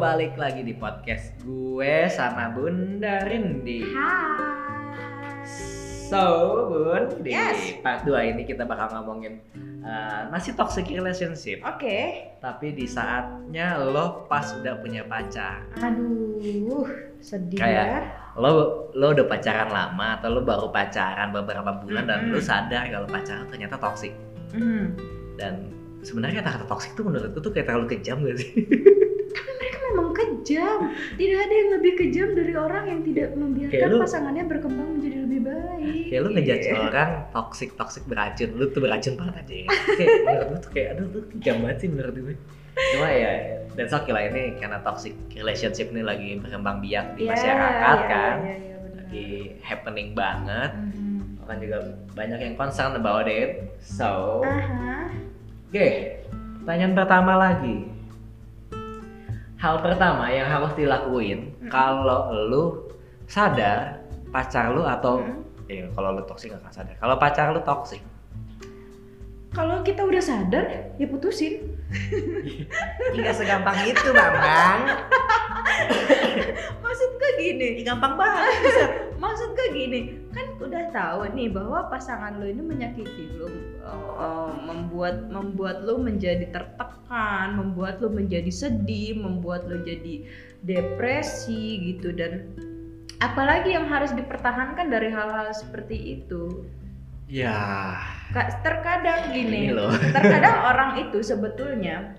balik lagi di podcast gue sama Bunda Rindi. Hai. So, Bun, di Yes. part 2 ini kita bakal ngomongin uh, masih toxic relationship. Oke. Tapi di saatnya lo pas udah punya pacar. Aduh, sedih Kayak- ya. Lo lo udah pacaran lama atau lo baru pacaran beberapa bulan dan Mm-mm. lo sadar kalau pacaran ternyata toxic. Hmm. Dan sebenarnya kata-kata toxic tuh menurut gue tuh kayak terlalu kejam gak sih? Kejam. Tidak ada yang lebih kejam dari orang yang tidak Kayak membiarkan lu- pasangannya berkembang menjadi lebih baik. kayak lu ngejudge Iya. orang toxic toxic beracun lu tuh beracun banget aja ya. kayak menurut gue tuh kayak aduh tuh kejam banget sih menurut gue cuma ya dan okay lah ini karena toxic relationship ini lagi berkembang biak di Iya, masyarakat iya, kan Iya, iya, benar. lagi happening banget Mhm. orang juga banyak yang concern about it so Aha. oke pertanyaan pertama lagi hal pertama yang harus dilakuin Mm. kalau lu sadar pacar lu atau Mhm. ya kalau lu toxic gak akan sadar kalau pacar lu toxic Kalau kita udah sadar, ya putusin. Tidak segampang itu, Bambang. Maksud gue gini, gampang banget. maksud gue gini kan udah tahu nih bahwa pasangan lo ini menyakiti lo eh, membuat membuat lo menjadi tertekan membuat lo menjadi sedih membuat lo jadi depresi gitu dan apalagi yang harus dipertahankan dari hal-hal seperti itu Ya, terkadang ini gini loh. terkadang orang itu sebetulnya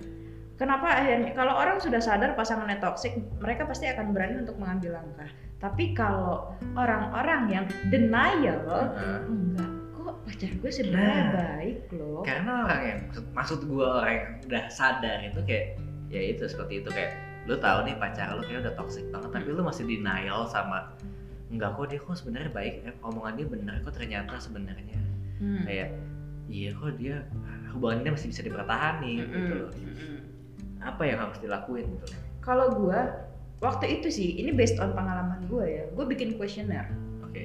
kenapa akhirnya kalau orang sudah sadar pasangannya toksik mereka pasti akan berani untuk mengambil langkah tapi kalau orang-orang yang denial Heeh. enggak kok pacar gue sebenarnya Nah. baik loh Karena orang yang maksud, maksud gue orang yang udah sadar itu kayak ya itu seperti itu kayak lu tahu nih pacar lu kayak udah toxic banget tapi lu masih denial sama enggak kok dia kok sebenarnya baik eh, omongan dia benar kok ternyata sebenarnya Hmm. kayak iya kok dia hubungannya masih bisa dipertahankan gitu Mm-mm. loh Mm-mm. apa yang harus dilakuin gitu kalau gue waktu itu sih ini based on pengalaman gue ya gue bikin kuesioner oke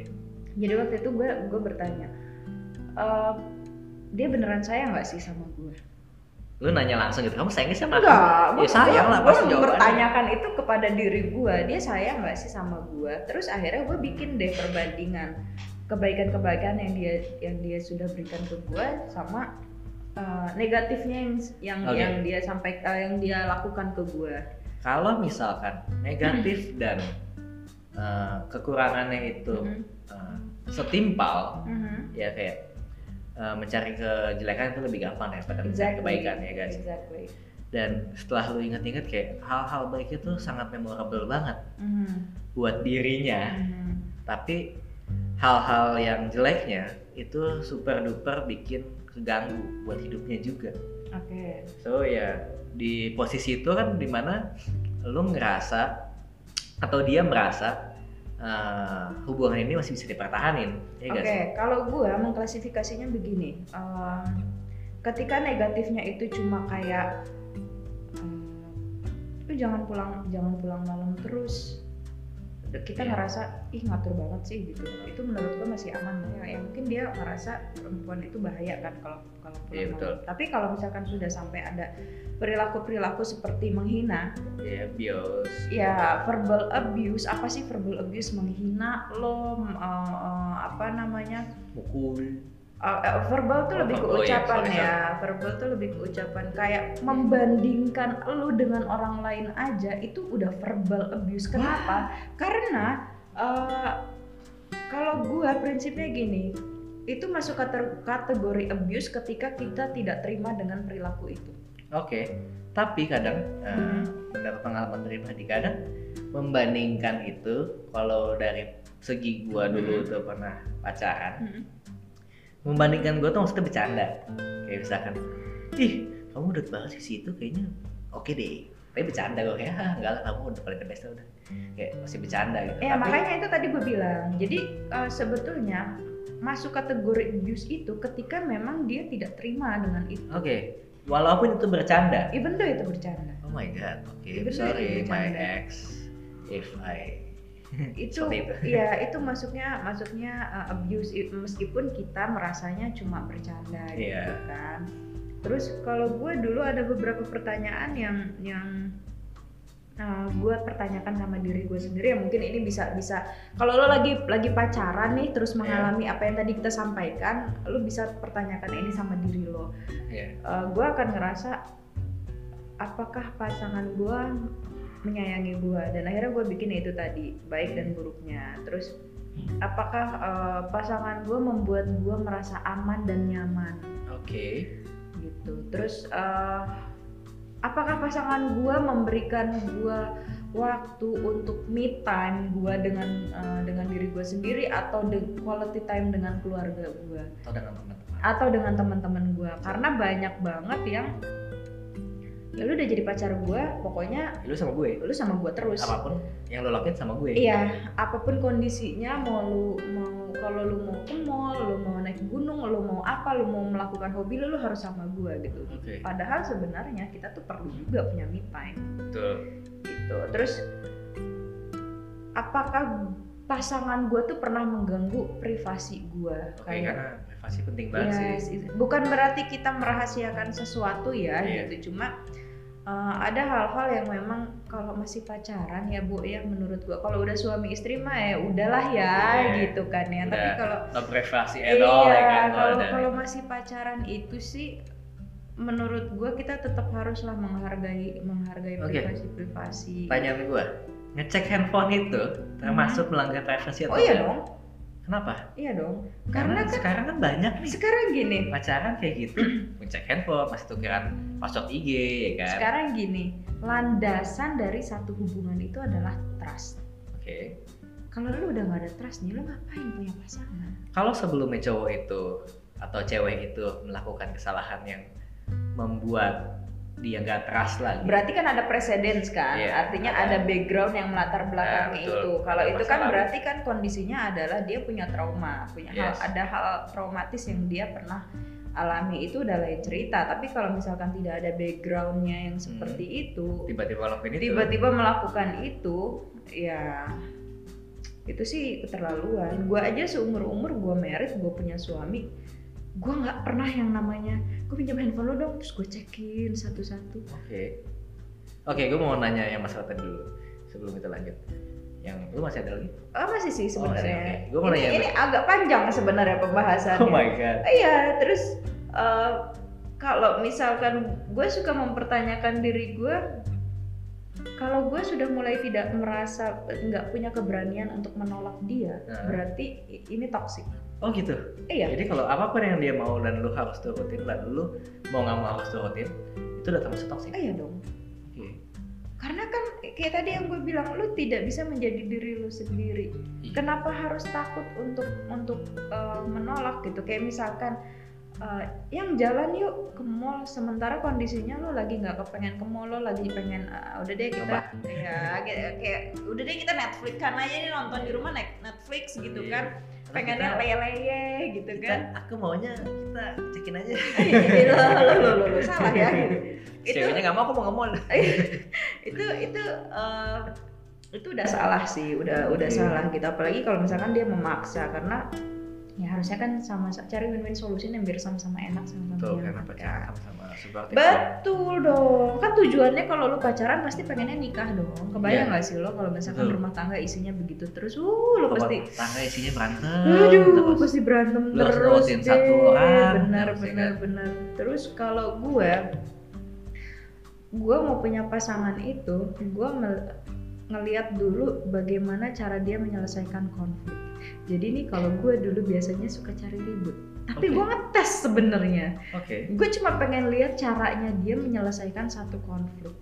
jadi waktu itu gue gue bertanya "Eh, dia beneran sayang nggak sih sama gue lu nanya langsung gitu kamu sayangnya sama aku Enggak, ya sayang lah pasti jawabannya mempertanyakan itu kepada diri gue, dia sayang nggak sih sama gue? Terus akhirnya gue bikin deh perbandingan kebaikan-kebaikan yang dia yang dia sudah berikan ke gue sama uh, negatifnya yang yang, Oke. yang dia sampai uh, yang dia lakukan ke gue. kalau misalkan negatif dan uh, kekurangannya itu Mhm. uh, setimpal Mhm. ya kayak uh, mencari kejelekan itu lebih gampang daripada mencari Exactly. kebaikan ya guys Exactly. dan setelah lu inget-inget kayak hal-hal baik itu sangat memorable banget Mhm. buat dirinya Mhm. tapi hal-hal yang jeleknya itu super duper bikin keganggu buat hidupnya juga. Oke. so ya di posisi itu kan di mana lu ngerasa atau dia merasa uh, hubungan ini masih bisa dipertahanin ya Oke, kalau gue mengklasifikasinya begini, em, ketika negatifnya itu cuma kayak, em, lu jangan pulang, jangan pulang malam terus, kita Iya. ngerasa ih ngatur banget sih gitu, itu menurut gue masih aman ya, ya mungkin dia ngerasa perempuan itu bahaya kan kalau kalau malam. betul. Tapi kalau misalkan sudah sampai ada perilaku perilaku seperti menghina, ya bios ya verbal abuse apa sih verbal abuse menghina lo m- eh, eh, apa namanya mukul Eh, verbal tuh Oh, lebih ke iya, ucapan sorry, ya. verbal tuh lebih ke ucapan. Kayak membandingkan lu dengan orang lain aja itu udah verbal abuse. Kenapa? Karena eh, kalau gua prinsipnya gini itu masuk kate- kategori abuse ketika kita tidak terima dengan perilaku itu. Oke, tapi kadang eh, Hmm. pengalaman pribadi kadang membandingkan itu kalau dari segi gua dulu Hmm. tuh pernah pacaran, membandingkan gua tuh maksudnya bercanda. Kayak misalkan, ih kamu udah banget sih situ kayaknya oke deh. Tapi bercanda gue kayak, ah enggak lah kamu udah paling the best lah udah. Kayak masih bercanda gitu. Ya Tapi- makanya itu tadi gue bilang. Jadi eh, sebetulnya masuk kategori abuse itu ketika memang dia tidak terima dengan itu. Oke, walaupun itu bercanda. Even though itu bercanda. Oh my god, oke, Itu sorry my ex if I Itu itu. ya itu masuknya masuknya uh, abuse i- meskipun kita merasanya cuma bercanda gitu Iya. kan. Terus kalau gue dulu ada beberapa pertanyaan yang yang Nah, gue pertanyakan sama diri gue sendiri ya mungkin ini bisa bisa kalau lo lagi lagi pacaran nih terus Iya. mengalami apa yang tadi kita sampaikan, lo bisa pertanyakan ini sama diri lo. Iya. gue akan ngerasa apakah pasangan gue menyayangi gue dan akhirnya gue bikin itu tadi baik dan buruknya. Terus apakah eh, pasangan gue membuat gue merasa aman dan nyaman Oke. gitu. Terus eh, apakah pasangan gue memberikan gue waktu untuk me time gue dengan eh, dengan diri gue sendiri atau de- quality time dengan keluarga gue Atau dengan teman-teman. atau dengan teman-teman gue karena banyak banget yang ya lu udah jadi pacar gue pokoknya Lu sama gue. lu sama gue terus Apa pun yang lo lakuin sama gue. iya apa pun kondisinya mau lu mau kalau lu mau ke mall lu mau naik gunung lu mau apa lu mau melakukan hobi lu lu harus sama gue gitu Oke. padahal sebenarnya kita tuh perlu juga punya me time Betul. gitu terus apakah pasangan gue tuh pernah mengganggu privasi gue Oke, karena privasi penting banget sih. Yes, itu- bukan berarti kita merahasiakan sesuatu ya Iya. gitu cuma uh, ada hal-hal yang memang kalau masih pacaran ya bu ya menurut gua kalau udah suami istri mah ya udahlah ya Iya. gitu kan ya tapi Udah. kalau No privasi at all ya iya kan. kalau kalau masih pacaran itu sih menurut gua kita tetap haruslah menghargai menghargai Oke. privasi privasi Pertanyaan gue, ngecek handphone itu termasuk melanggar privasi atau oh iya dong Kenapa? iya dong Karena, karena kan sekarang kan banyak nih sekarang gini pacaran kayak gitu, ngecek handphone, masih tukeran password IG ya kan. Sekarang gini, landasan dari satu hubungan itu adalah trust. Oke. Kalau lu udah nggak ada trust nih, lu ngapain punya pasangan? Kalau sebelumnya cowok itu atau cewek itu melakukan kesalahan yang membuat dia nggak trust lagi. Berarti kan ada precedence kan, Iya, artinya ada. ada. background yang melatar belakangi betul. itu. Kalau itu kan lalu. berarti kan kondisinya adalah dia punya trauma, punya hal, Yes. ada hal traumatis yang dia pernah alami itu udah lain cerita. Tapi kalau misalkan tidak ada backgroundnya yang seperti itu, Tiba-tiba ngelakuin itu. tiba-tiba melakukan itu ya itu sih keterlaluan gue aja seumur umur gue merit gue punya suami gue nggak pernah yang namanya gue pinjam handphone lo dong terus gue cekin satu-satu Oke. Oke, gue mau nanya yang masalah tadi dulu sebelum kita lanjut. Yang lu masih ada lagi? oh masih sih Oh, sebenarnya. Gua mau ini, nanya ini agak panjang sebenarnya pembahasannya Oh my god. iya terus eh, kalau misalkan gue suka mempertanyakan diri gue kalau gue sudah mulai tidak merasa nggak punya keberanian untuk menolak dia Nah. berarti ini toxic Oh gitu. iya Jadi kalau apa pun yang dia mau dan lu harus turutin dan lu mau nggak mau harus turutin, itu udah termasuk toxic. iya dong Oke. karena kan kayak tadi yang gue bilang lu tidak bisa menjadi diri lu sendiri Iya. kenapa harus takut untuk untuk uh, menolak gitu kayak misalkan uh, yang jalan yuk ke mall sementara kondisinya lo lagi nggak kepengen ke mall lo lagi pengen uh, udah deh kita Ngebah. ya kayak, kayak udah deh kita Netflix kan aja nih nonton di rumah Net- Netflix gitu Iya. kan pengennya kita- leye-leye gitu kita- kan aku maunya kita cekin aja. Lo, lo, lo, lo, salah ya itu Ceweknya nggak mau, aku mau nge-mall. itu itu eh, itu udah salah sih udah udah salah gitu apalagi kalau misalkan dia memaksa karena ya harusnya kan sama cari win-win solution yang biar sama-sama enak sama-sama karena pacaran sama-sama supportive. betul dong kan tujuannya kalau lu pacaran pasti pengennya nikah dong kebayang Iya. nggak sih lo kalau misalkan Betul. rumah tangga isinya begitu terus uh lo pasti tangga isinya berantem Aduh, terus. pasti berantem Lu terus deh. satu orang, Benar, ya benar, kan? benar. Terus kalau gue, gue mau punya pasangan itu, gue ngeliat dulu bagaimana cara dia menyelesaikan konflik. Jadi nih kalau gue dulu biasanya suka cari ribut, tapi Oke. gue ngetes sebenarnya. Oke. Gue cuma pengen lihat caranya dia menyelesaikan satu konflik.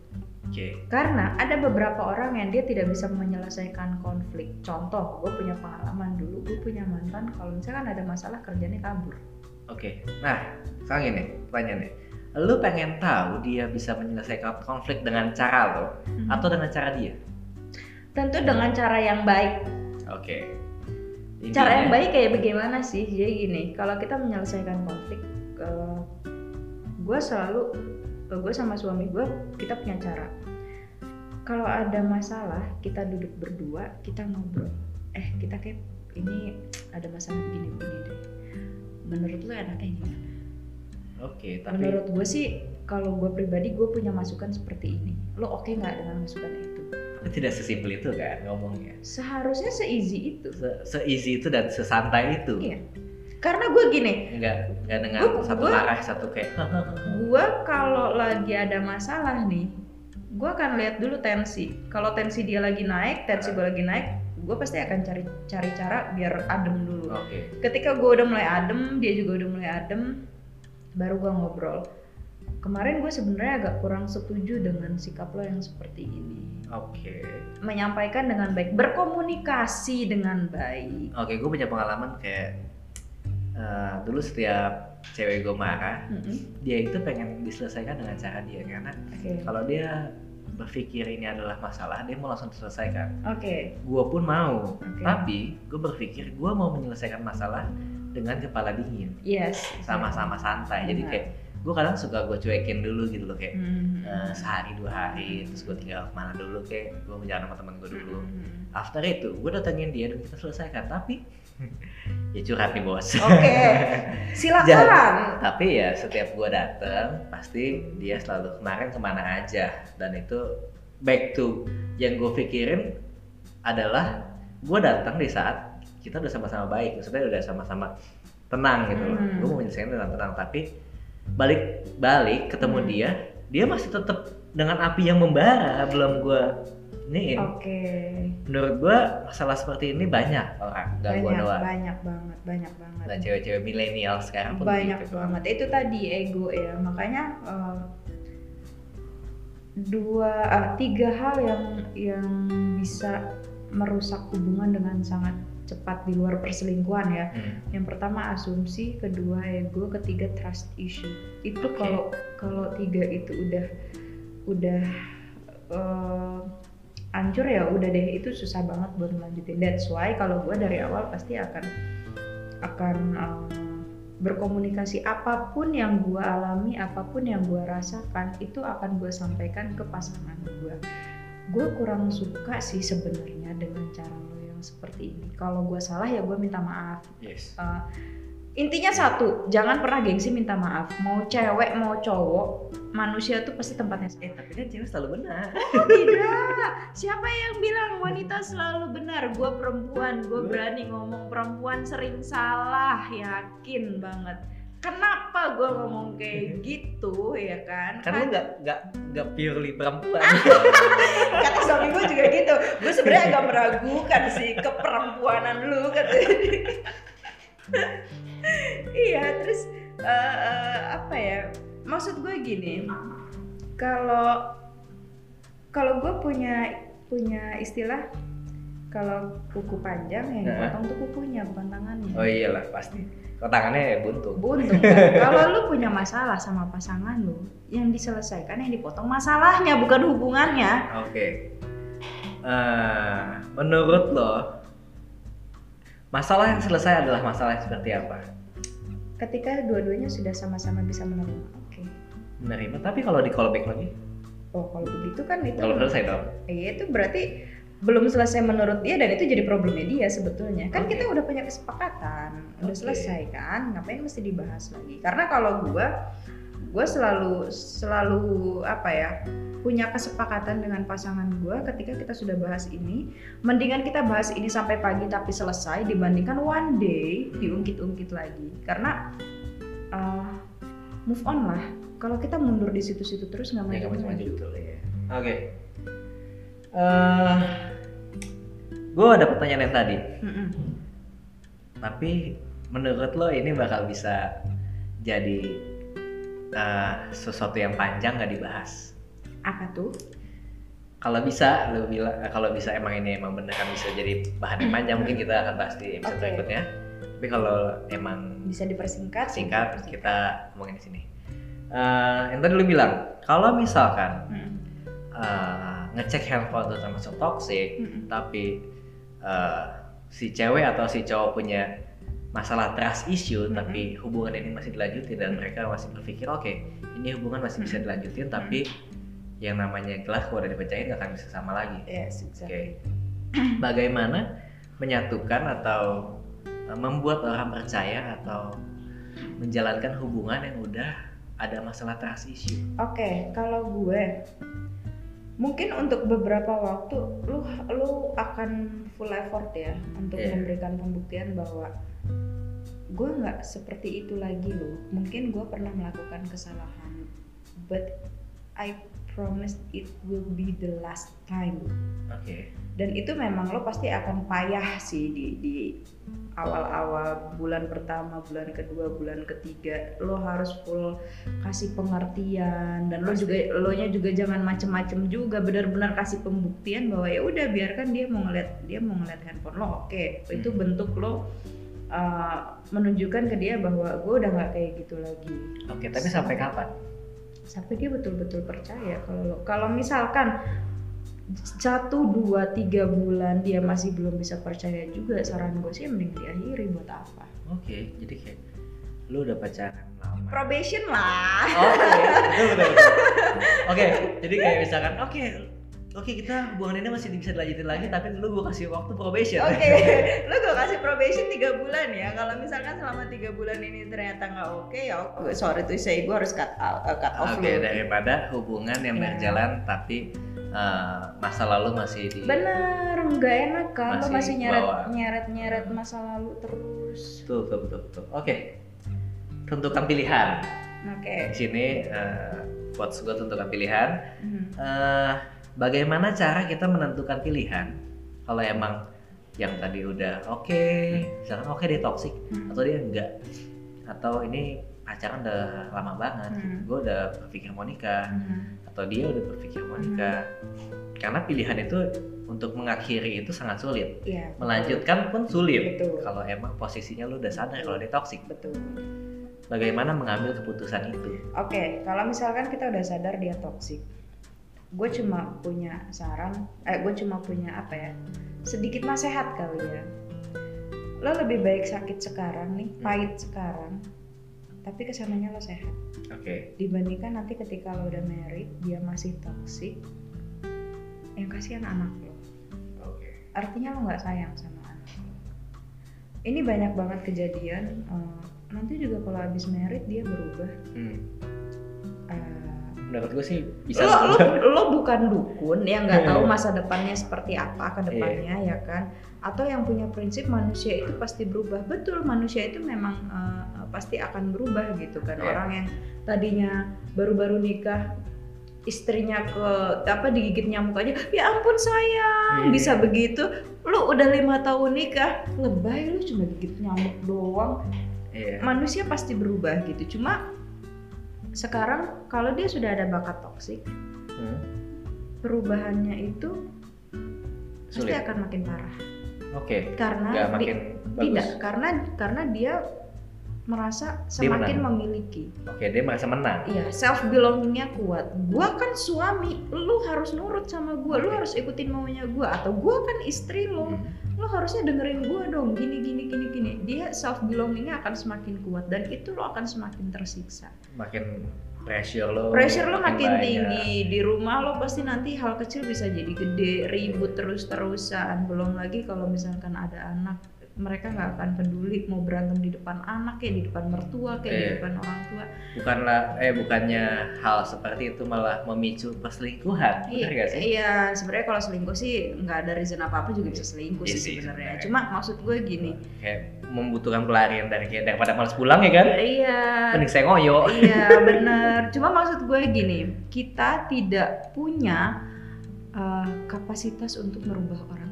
Oke. Karena ada beberapa orang yang dia tidak bisa menyelesaikan konflik. Contoh, gue punya pengalaman dulu, gue punya mantan kalau misalkan ada masalah kerjanya kabur. Oke. Nah, sekarang gini, pertanyaannya. Lu pengen tahu dia bisa menyelesaikan konflik dengan cara lo atau dengan cara dia? Tentu dengan cara yang baik. Oke. Cara yang baik kayak bagaimana sih? Jadi gini, kalau kita menyelesaikan konflik, gue selalu, gue sama suami gue, kita punya cara. Kalau ada masalah, kita duduk berdua, kita ngobrol. Eh, kita kayak ini ada masalah begini-begini deh. Menurut lu enaknya gimana? Oke, tapi Menurut gue sih, kalau gue pribadi gue punya masukan seperti ini. Lo oke nggak dengan masukan itu? Tidak sesimpel itu kan ngomongnya. Seharusnya seeasy itu. Se Seeasy itu dan sesantai itu. Iya. Karena gue gini, Enggak enggak dengan Gua- satu gua- arah satu kayak gue kalau lagi ada masalah nih, gue akan lihat dulu tensi. Kalau tensi dia lagi naik, tensi gue lagi naik, gue pasti akan cari cari cara biar adem dulu. Oke. Ketika gue udah mulai adem, dia juga udah mulai adem, baru gue ngobrol. Kemarin gue sebenarnya agak kurang setuju dengan sikap lo yang seperti ini. Oke. Menyampaikan dengan baik, berkomunikasi dengan baik. Oke, gue punya pengalaman kayak eh, dulu setiap cewek gue marah, Mm-mm. dia itu pengen diselesaikan dengan cara dia karena Oke. kalau dia berpikir ini adalah masalah, dia mau langsung diselesaikan. Oke. Gue pun mau, Oke. tapi gue berpikir gue mau menyelesaikan masalah dengan kepala dingin, Yes. sama-sama santai. Jadi Benar. kayak gue kadang suka gue cuekin dulu gitu loh kayak Hmm. eh, sehari dua hari, terus gue tinggal ke mana dulu kayak gue menjalan sama temen gue dulu. Hmm. After itu gue datengin dia dan kita selesaikan, tapi ya curhat nih bos. Oke. Silakan. tapi ya setiap gue dateng pasti dia selalu kemarin ke mana aja dan itu back to yang gue pikirin adalah gue datang di saat kita udah sama-sama baik maksudnya udah sama-sama tenang gitu loh Hmm. gue mau menyelesaikan dengan tenang tapi balik balik ketemu Hmm. dia dia masih tetap dengan api yang membara belum gue iniin Oke. menurut gue masalah seperti ini banyak orang gak gue doang banyak banget, banyak banget. dan cewek-cewek milenial sekarang pun banyak gitu. banget itu tadi ego ya makanya eh, dua ah, tiga hal yang yang bisa merusak hubungan dengan sangat cepat di luar perselingkuhan ya Hmm. yang pertama asumsi kedua ego ketiga trust issue itu Oke. kalau kalau tiga itu udah udah eh, hancur ya udah deh itu susah banget buat melanjutin that's why kalau gue dari awal pasti akan akan eh, berkomunikasi apa pun yang gue alami apa pun yang gue rasakan itu akan gue sampaikan ke pasangan gue gue kurang suka sih sebenarnya dengan cara lo seperti ini. Kalau gue salah ya gue minta maaf. Yes. Uh, intinya satu jangan pernah gengsi minta maaf. Mau cewek mau cowok manusia tuh pasti tempatnya Eh tapi kan cewek selalu benar. Oh, tidak. Siapa yang bilang wanita selalu benar? Gue perempuan gue berani ngomong perempuan sering salah. Yakin banget kenapa gue ngomong kayak gitu ya kan? Kan lu nggak nggak nggak purely perempuan. kata suami gue juga gitu. Gue sebenarnya agak meragukan sih keperempuanan lu katanya. Iya terus eh, eh, apa ya? Maksud gue gini. Kalau kalau gue punya punya istilah kalau kuku panjang yang Nah. dipotong tuh kukunya bukan tangannya oh iyalah pasti. Kok tangannya ya buntung. buntung kan? kalau lu punya masalah sama pasangan lu yang diselesaikan yang dipotong masalahnya bukan hubungannya Oke. Eh, menurut lo masalah yang selesai adalah masalah yang seperti apa? ketika dua-duanya sudah sama-sama bisa menerima oke Menerima. Tapi kalau di callback lagi, oh kalau begitu kan itu kalau selesai dong. iya itu berarti belum selesai menurut dia dan itu jadi problemnya dia sebetulnya. Kan Oke. kita udah punya kesepakatan udah selesai kan ngapain mesti dibahas lagi? Karena kalau gua gua selalu selalu apa ya punya kesepakatan dengan pasangan gua ketika kita sudah bahas ini. Mendingan kita bahas ini sampai pagi tapi selesai dibandingkan one day diungkit-ungkit lagi. Karena uh, move on lah. Kalau kita mundur di situ-situ terus nggak Ya maju-maju. maju betul. Ya. Oke. Eh, gue ada pertanyaan yang tadi. Mm-mm. Tapi menurut lo ini bakal bisa jadi eh, sesuatu yang panjang gak dibahas? apa tuh Kalau bisa, lo bilang kalau bisa emang ini emang beneran bisa jadi bahan yang panjang mungkin kita akan bahas di episode Oke. berikutnya. Tapi kalau emang bisa dipersingkat singkat dipersingkat. kita ngomongin di sini. Eh, yang tadi lo bilang, kalau misalkan Mm. eh, ngecek handphone tuh termasuk toxic, Mm-mm. tapi eh, si cewek atau si cowok punya masalah trust issue Mm-mm. tapi hubungan ini masih dilanjutin dan mereka masih berpikir oke ini hubungan masih bisa dilanjutin tapi yang namanya gelas kalau udah dipecahin gak akan bisa sama lagi. Yes, oke. Exactly. bagaimana menyatukan atau eh, membuat orang percaya atau menjalankan hubungan yang udah ada masalah trust issue? Oke, kalau gue mungkin untuk beberapa waktu lu lu akan full effort ya untuk Iya. memberikan pembuktian bahwa gue nggak seperti itu lagi loh mungkin gue pernah melakukan kesalahan but I promise it will be the last time Oke. dan itu memang lo pasti akan payah sih di di awal-awal bulan pertama, bulan kedua, bulan ketiga lo harus full kasih pengertian dan lo juga lo nya juga jangan macem-macem juga benar-benar kasih pembuktian bahwa ya udah biarkan dia mau ngeliat dia mau ngeliat handphone lo oke itu Hmm. bentuk lo uh, menunjukkan ke dia bahwa gue udah nggak kayak gitu lagi Oke, tapi sampai kapan? Sampai dia betul-betul percaya kalau kalau misalkan satu dua tiga bulan dia masih belum bisa percaya juga saran gue sih mending diakhiri buat apa Oke, jadi kayak lu udah pacaran lama. probation lah Oke, betul betul betul. Oke, jadi kayak misalkan, oke, oke kita hubungan ini masih bisa dilanjutin lagi, tapi lu gue kasih waktu probation. Oke, lo gue kasih probation tiga bulan ya. Kalau misalkan selama tiga bulan ini ternyata nggak oke, ya oke. sorry tuh saya gue harus cut out, uh, cut off Oke, lo. daripada hubungan yang Ya. berjalan tapi uh, masa lalu masih di Bener, nggak enak kan? Lo Masih masih nyeret bawa. nyeret nyeret masa lalu terus. betul betul betul, betul. Oke, tentukan pilihan. Oke. Di sini uh, quotes gue tentukan pilihan. Hmm. Eh, bagaimana cara kita menentukan pilihan? Kalau emang yang tadi udah oke, misalkan oke dia toxic Hmm. atau dia enggak, atau ini pacaran udah lama banget, Hmm. gue udah berpikir mau nikah, Hmm. atau dia udah berpikir mau nikah. Karena pilihan itu untuk mengakhiri itu sangat sulit, Iya. melanjutkan pun sulit. Betul. Kalau emang posisinya lu udah sadar kalau dia toxic, Betul. bagaimana mengambil keputusan itu? Oke, kalau misalkan kita udah sadar dia toksik, gue cuma punya saran, eh gue cuma punya apa ya, sedikit nasihat kali ya. Lo lebih baik sakit sekarang nih, Hmm. pahit sekarang, tapi ke sananya lo sehat. Oke, Dibandingkan nanti ketika lo udah married, dia masih toksik, yang kasihan anak lo. oke, Artinya lo nggak sayang sama anak lo. Ini banyak banget kejadian. eh, nanti juga kalau habis married dia berubah. Hmm. eh, Menurut gue sih bisa. lo, lo, lo bukan dukun yang nggak tahu Iya. masa depannya seperti apa ke depannya ya kan atau yang punya prinsip manusia itu pasti berubah betul manusia itu memang eh, pasti akan berubah gitu kan Iya. orang yang tadinya baru-baru nikah istrinya ke apa digigit nyamuk aja ya ampun sayang Iya. bisa begitu lu udah lima tahun nikah lebay lu cuma gigit nyamuk doang Iya. manusia pasti berubah gitu cuma sekarang kalau dia sudah ada bakat toksik Hmm. perubahannya itu pasti Sulit. akan makin parah Oke, karena nggak di- makin bagus. tidak karena karena dia merasa semakin memiliki Oke, dia merasa menang. Iya, self belongingnya kuat. Gua kan suami, lu harus nurut sama gua, lu harus ikutin maunya gua. Atau gua kan istri lo, Hmm. Lu harusnya dengerin gua dong. Gini gini gini gini. Dia self belongingnya akan semakin kuat dan itu lo akan semakin tersiksa. Makin pressure lo. Pressure lo makin banyak. tinggi di rumah lo pasti nanti hal kecil bisa jadi gede, ribut terus terusan. Belum lagi kalau misalkan ada anak, mereka nggak akan peduli mau berantem di depan anak kayak di depan mertua kayak di Iya. depan orang tua. Bukanlah, eh bukannya hal seperti itu malah memicu perselingkuhan, benar gak sih? Iya, sebenarnya kalau selingkuh sih nggak ada reason apa apa juga bisa selingkuh Iya sih sebenarnya. Cuma maksud gue gini, Kayak membutuhkan pelarian dari kayak daripada malas pulang ya kan? iya, Mending saya ngoyo. iya bener. Cuma maksud gue gini, kita tidak punya uh, kapasitas untuk merubah orang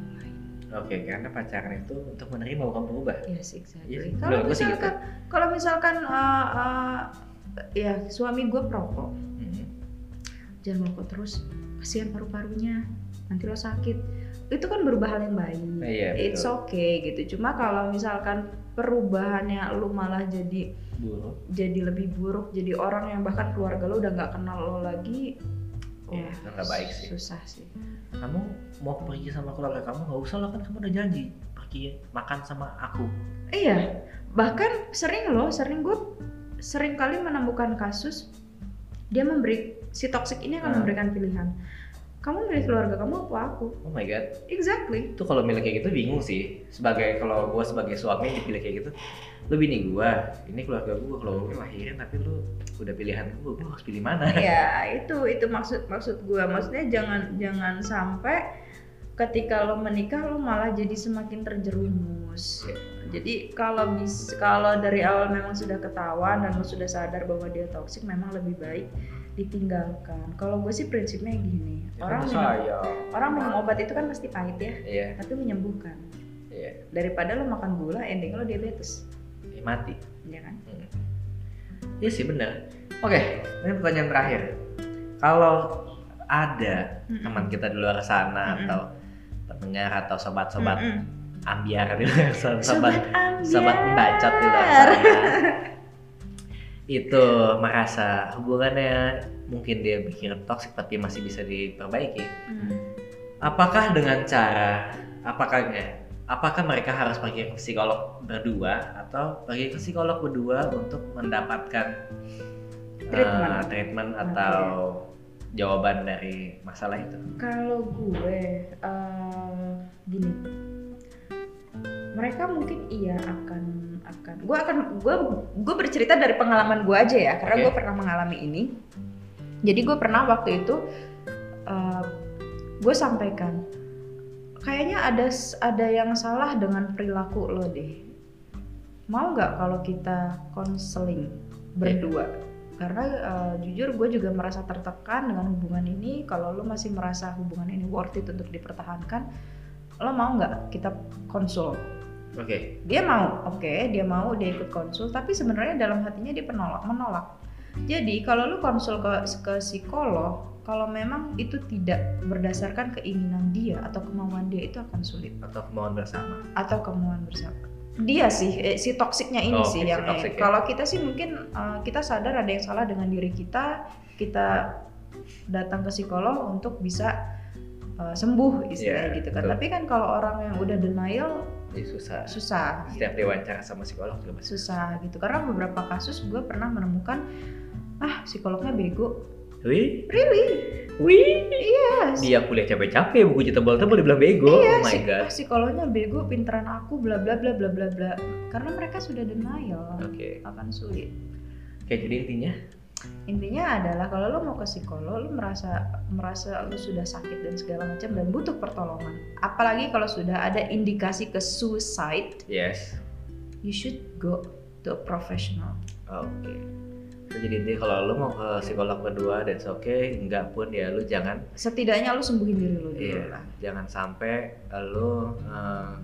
Oke, karena pacaran itu untuk menerima bukan berubah. Yes, exactly. Iya sih, Kalau menurut gue sih misalkan, kalau misalkan, uh, uh, ya suami gue perokok, Hmm. jangan merokok terus, kasihan paru-parunya, nanti lo sakit. Itu kan berubah hal yang baik. Iya, It's betul. okay gitu. Cuma kalau misalkan perubahannya lu malah jadi Buruk. jadi lebih buruk, jadi orang yang bahkan keluarga lu udah nggak kenal lo lagi, Itu nggak baik sih. Susah sih. Kamu mau pergi sama keluarga kamu nggak usah lah kan kamu udah janji pergi makan sama aku. Iya, bahkan sering loh, sering gue sering kali menemukan kasus dia memberi si toxic ini akan Hmm. memberikan pilihan. Kamu milih keluarga kamu apa aku? Oh my god. Exactly. Itu kalau milih kayak gitu bingung sih. Sebagai kalau gue sebagai suami dipilih kayak gitu lu bini gue ini keluarga gue kalau gue lahirin tapi lu udah pilihan gue gue harus pilih mana? Ya itu itu maksud maksud gue maksudnya jangan jangan sampai ketika lo menikah lo malah jadi semakin terjerumus Iya. jadi kalau bis kalau dari awal memang sudah ketahuan dan lo sudah sadar bahwa dia toksik memang lebih baik ditinggalkan kalau gue sih prinsipnya gini Ya, orang minum, saya orang minum obat itu kan pasti pahit ya iya tapi menyembuhkan iya daripada lo makan gula ending lo diabetes Eh, mati ya kan Hmm. Iya sih benar. Oke, ini pertanyaan terakhir. Kalau ada Mm-mm. teman kita di luar sana Mm-mm. atau pendengar atau sobat-sobat Mm-mm. ambiar di luar sana, sobat ambiar. sobat pembacot di luar sana, itu merasa hubungannya mungkin dia pikir toksik tapi masih bisa diperbaiki. Hmm. Apakah dengan cara apakah enggak? Apakah mereka harus pergi ke psikolog berdua atau pergi ke psikolog berdua untuk mendapatkan Treatment. uh, treatment atau jawaban dari masalah itu? Kalau gue eh, gini, mereka mungkin iya akan akan gue akan gue gue bercerita dari pengalaman gue aja ya karena Oke. gue pernah mengalami ini. Jadi gue pernah waktu itu eh, gue sampaikan kayaknya ada ada yang salah dengan perilaku lo deh. Mau nggak kalau kita konseling berdua? Karena eh, jujur gue juga merasa tertekan dengan hubungan ini. Kalau lo masih merasa hubungan ini worth it untuk dipertahankan, lo mau nggak kita konsul? Oke, Dia mau, oke, dia mau, dia ikut konsul. Tapi sebenarnya dalam hatinya dia penolak, menolak. Jadi kalau lo konsul ke ke psikolog, kalau memang itu tidak berdasarkan keinginan dia atau kemauan dia itu akan sulit atau kemauan bersama. atau kemauan bersama dia sih eh, si toksiknya ini Oh, sih si yang toxic eh, ya. kalau kita sih mungkin eh, kita sadar ada yang salah dengan diri kita kita datang ke psikolog untuk bisa eh, sembuh istilahnya Iya, gitu kan betul. tapi kan kalau orang yang udah denial Jadi susah. susah Setiap diwawancara sama psikolog juga masih susah gitu karena beberapa kasus gue pernah menemukan ah psikolognya bego Wih, really wih. iya Dia kuliah capek-capek, buku tebal-tebal dibilang bego. Iya, oh my psik- god. psikolognya bego, pinteran aku, bla bla bla bla bla bla. Karena mereka sudah denial, Oke. akan sulit. Oke, jadi intinya Intinya adalah kalau lo mau ke psikolog, lo merasa merasa lo sudah sakit dan segala macam dan butuh pertolongan. Apalagi kalau sudah ada indikasi ke suicide, yes. you should go to a professional. Oke. Jadi intinya kalau lu mau ke psikolog berdua dan oke, okay, enggak pun ya lu jangan Setidaknya lo sembuhin diri lo dulu iya, lah. jangan sampai lu uh,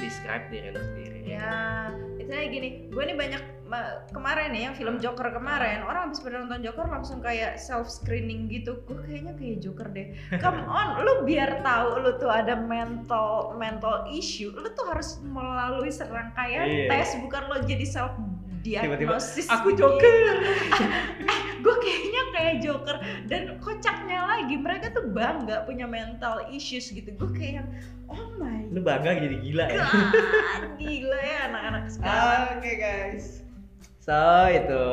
describe diri lu sendiri. Ya, misalnya gini, gue nih banyak ma- kemarin nih yang film Joker kemarin, orang habis pada nonton Joker langsung kayak self screening gitu. Gue kayaknya kayak Joker deh. Come on, lu biar tahu lu tuh ada mental mental issue, lu tuh harus melalui serangkaian Iya. tes, bukan lo jadi self Tiba-tiba, diagnosis. Aku Joker. gue kayaknya kayak Joker dan kocaknya lagi mereka tuh bangga punya mental issues gitu. Gue kayak oh my Lu bangga jadi gila ya. gila ya anak-anak sekarang. Oke guys. So itu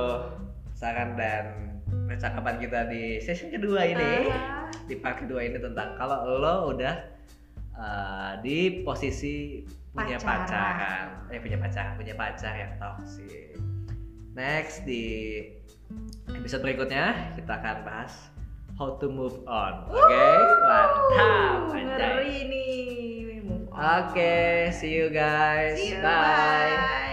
saran dan percakapan kita di session kedua ini. Ah, Di part kedua ini tentang kalau lo udah uh, di posisi punya pacaran, eh punya pacaran, punya pacar yang toxic. Next di episode berikutnya kita akan bahas how to move on. Oke, mantap, uh, anjay. ngeri nih. Move on. Oke, see you guys. See you, bye. bye.